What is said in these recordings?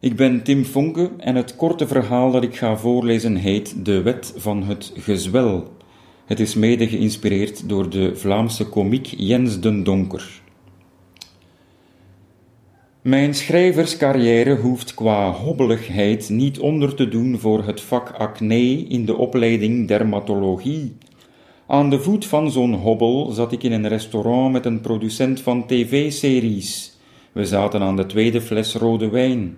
Ik ben Tim Fonke en het korte verhaal dat ik ga voorlezen heet De Wet van het Gezwel. Het is mede geïnspireerd door de Vlaamse komiek Jens den Donker. Mijn schrijverscarrière hoeft qua hobbeligheid niet onder te doen voor het vak acne in de opleiding dermatologie. Aan de voet van zo'n hobbel zat ik in een restaurant met een producent van tv-series. We zaten aan de tweede fles rode wijn.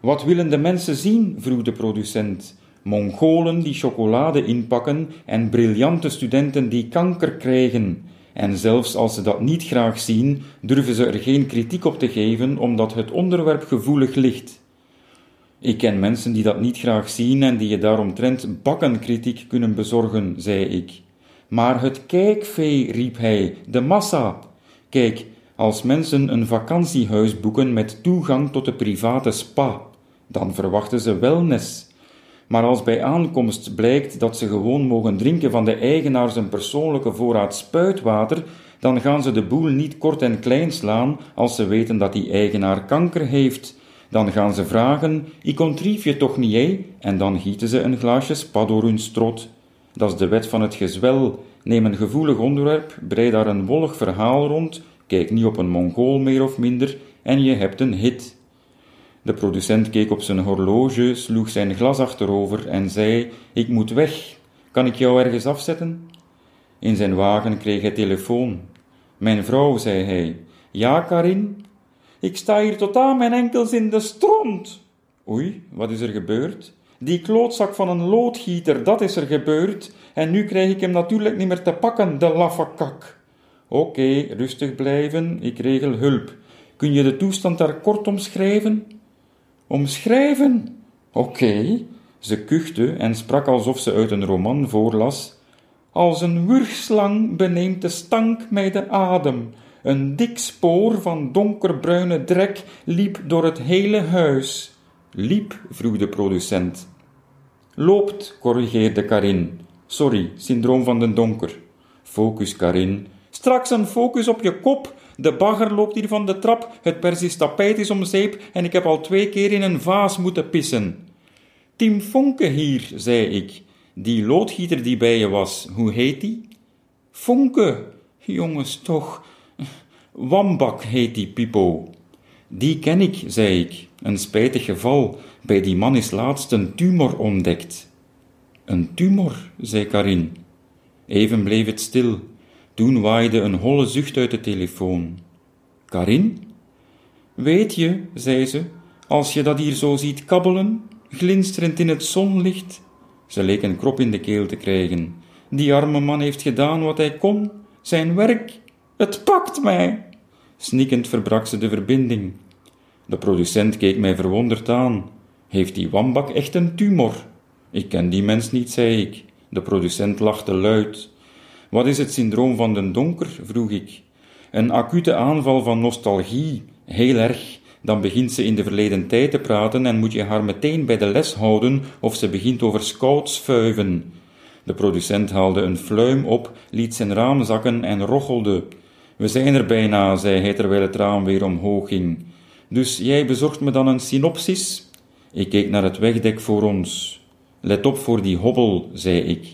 Wat willen de mensen zien? vroeg de producent. Mongolen die chocolade inpakken en briljante studenten die kanker krijgen. En zelfs als ze dat niet graag zien, durven ze er geen kritiek op te geven, omdat het onderwerp gevoelig ligt. Ik ken mensen die dat niet graag zien en die je daaromtrent bakkenkritiek kunnen bezorgen, zei ik. Maar het kijkvee, riep hij, de massa. Kijk, als mensen een vakantiehuis boeken met toegang tot de private spa, dan verwachten ze wellness. Maar als bij aankomst blijkt dat ze gewoon mogen drinken van de eigenaar zijn persoonlijke voorraad spuitwater, dan gaan ze de boel niet kort en klein slaan als ze weten dat die eigenaar kanker heeft. Dan gaan ze vragen: Ik ontrief je toch niet? En dan gieten ze een glaasje spa door hun strot. Dat is de wet van het gezwel. Neem een gevoelig onderwerp, brei daar een wollig verhaal rond, kijk niet op een Mongool meer of minder, en je hebt een hit. De producent keek op zijn horloge, sloeg zijn glas achterover en zei: Ik moet weg. Kan ik jou ergens afzetten? In zijn wagen kreeg hij telefoon. Mijn vrouw, zei hij. Ja, Karin? Ik sta hier tot aan mijn enkels in de stront. Oei, wat is er gebeurd? Die klootzak van een loodgieter, dat is er gebeurd. En nu krijg ik hem natuurlijk niet meer te pakken, de laffe Oké, rustig blijven, ik regel hulp. Kun je de toestand daar kort omschrijven? Omschrijven? Oké. Ze kuchte en sprak alsof ze uit een roman voorlas. Als een wurgslang beneemt de stank mij de adem. Een dik spoor van donkerbruine drek liep door het hele huis. Liep, vroeg de producent. Loopt, corrigeerde Karin. Sorry, syndroom van den donker. Focus, Karin. Straks een focus op je kop. De bagger loopt hier van de trap, het persisch tapijt is om zeep en ik heb al twee keer in een vaas moeten pissen. Tim Fonke hier, zei ik. Die loodgieter die bij je was, hoe heet die? Fonke. Jongens, toch. Wambak heet die Pipo. Die ken ik, zei ik. Een spijtig geval. Bij die man is laatst een tumor ontdekt. Een tumor, zei Karin. Even bleef het stil. Toen waaide een holle zucht uit de telefoon. Karin? Weet je, zei ze, als je dat hier zo ziet kabbelen, glinsterend in het zonlicht. Ze leek een krop in de keel te krijgen. Die arme man heeft gedaan wat hij kon, zijn werk. Het pakt mij. Snikkend verbrak ze de verbinding. De producent keek mij verwonderd aan. Heeft die wambak echt een tumor? Ik ken die mens niet, zei ik. De producent lachte luid. Wat is het syndroom van den donker? vroeg ik. Een acute aanval van nostalgie, heel erg. Dan begint ze in de verleden tijd te praten en moet je haar meteen bij de les houden of ze begint over scoutsvuiven. De producent haalde een fluim op, liet zijn raam zakken en rochelde. We zijn er bijna, zei hij terwijl het raam weer omhoog ging. Dus jij bezorgt me dan een synopsis? Ik keek naar het wegdek voor ons. Let op voor die hobbel, zei ik.